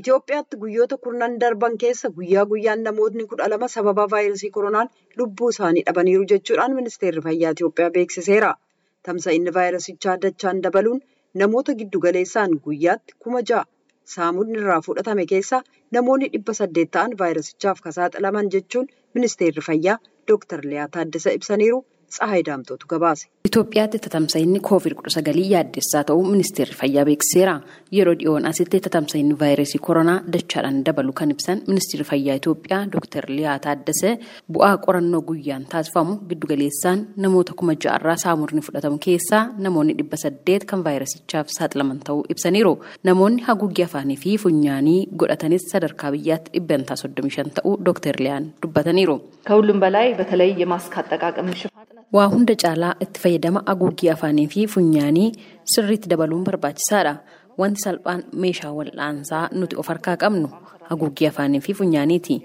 Itoophiyaatti guyyoota kurnan darban keessa guyyaa guyyaan namootni kudha lama sababa vaayirasii koronaan lubbuu isaanii dhabaniiru jechuudhaan ministeerri fayyaa Itoophiyaa beeksiseera. Tamsa'inni vaayirasichaa dachaan dabaluun namoota giddugaleessaan guyyaatti kuma ja'a saamuudni irraa fudhatame keessaa namoonni dhibba saddeet ta'an vaayirasichaaf kan saaxilaman jechuun ministeerri fayyaa Dr. Liyaa Taaddasa ibsaniiru. Tsahaay Daamtootu gabaase. Itoophiyaatti tatamsa'inni koovid kudha sagalii yaaddessaa ta'uu ministeerri fayyaa beeksiseera. Yeroo dhiyoon asitti tatamsa'inni vaayirasii koronaa dachaadhaan dabalu kan ibsan ministeerri fayyaa Itoophiyaa Dr. Liyaa Taaddasee bu'aa qorannoo guyyaan taasifamu giddugaleessaan namoota kuma ja'arraa saamurni fudhatamu keessaa namoonni dhibba saddeet kan vaayirasichaaf saaxilaman ta'uu ibsaniiru. Namoonni haguuggii afaanii fi funyaanii godhatanis sadarkaa biyyaatti dhibbantaa soddomii shan ta'uu Dr. Liyaan dubbataniiru. ከሁሉም በላይ በተለይ የማስክ አጠቃቀም ሽፋን waa hunda caalaa itti fayyadama haguuggii afaanii fi funyaanii sirriitti dabaluun barbaachisaadha. Wanti salphaan meeshaa wal'aansaa nuti of harkaa qabnu haguuggii afaanii fi funyaaniiti.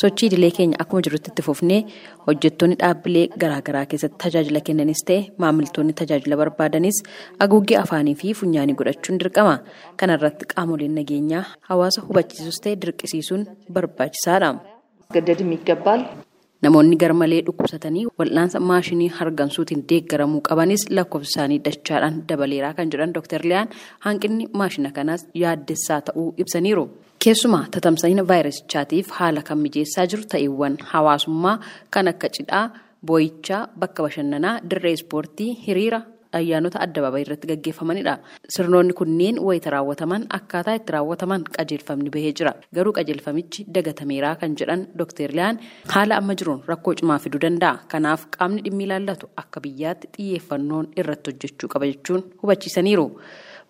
Sochii idilee keenya akkuma jirutti itti fufnee hojjettoonni dhaabbilee garaagaraa keessatti tajaajila kennanis ta'e maamiltoonni tajaajila barbaadanis haguuggii afaanii fi funyaanii godhachuun dirqama. Kana irratti qaamoleen nageenyaa hawaasa hubachiisus ta'e dirqisiisuun barbaachisaadha. Namoonni garmalee dhukkubsatanii wal'aansa maashinii hargansuutiin deeggaramuu qabanis lakkoofsa isaanii dachaadhaan dabaleeraa kan jedhan Dr. Liyaan hanqinni maashina kanaas yaaddessaa ta'uu ibsaniiru. Keessumaa tatamsa'ina vaayirasichaatiif haala kan mijeessaa jiru ta'eewwan hawaasummaa kan akka cidhaa, boo'ichaa, bakka bashannanaa, dirree ispoortii, hiriira ayyaanota addabaabayii irratti gaggeeffamanidha. Sirnoonni kunneen wayita raawwataman akkaataa itti raawwataman qajeelfamni bahee jira. Garuu qajeelfamichi dagatameeraa kan jedhan Dr. Liyaan haala amma jiruun rakkoo cimaa fiduu danda'a. Kanaaf qaamni dhimmi ilaallatu akka biyyaatti xiyyeeffannoon irratti hojjechuu qaba jechuun hubachiisaniiru.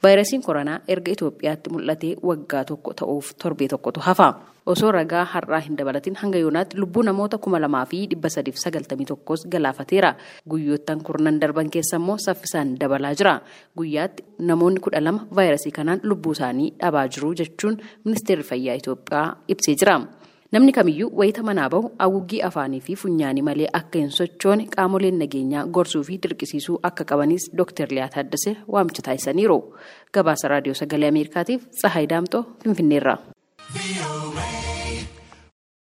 Vaayirasiin koronaa erga Itoophiyaatti mul'atee waggaa tokko ta'uuf torbee tokkotu hafa. Osoo ragaa har'aa hin dabalatin hanga yoonaatti lubbuu namoota kuma lamaa fi dhibba sadiif sagaltamii tokkos galaafateera. Guyyoottan kurnan darban keessa immoo saffisaan dabalaa jira. Guyyaatti namoonni kudha lama vaayirasii kanaan lubbuu isaanii dhabaa jiru jechuun ministeerri fayyaa Itoophiyaa ibsee jira. Namni kamiyyuu wayita manaa bahu haguuggii afaanii fi funyaanii malee akka hin sochoone qaamoleen nageenyaa gorsuu fi dirqisiisuu akka qabanis Dr. Liyaa Taaddasee waamicha taasisaniiru. Gabaasa Raadiyoo Sagalee Ameerikaatiif Tsahaay Daamxoo Finfinneerraa.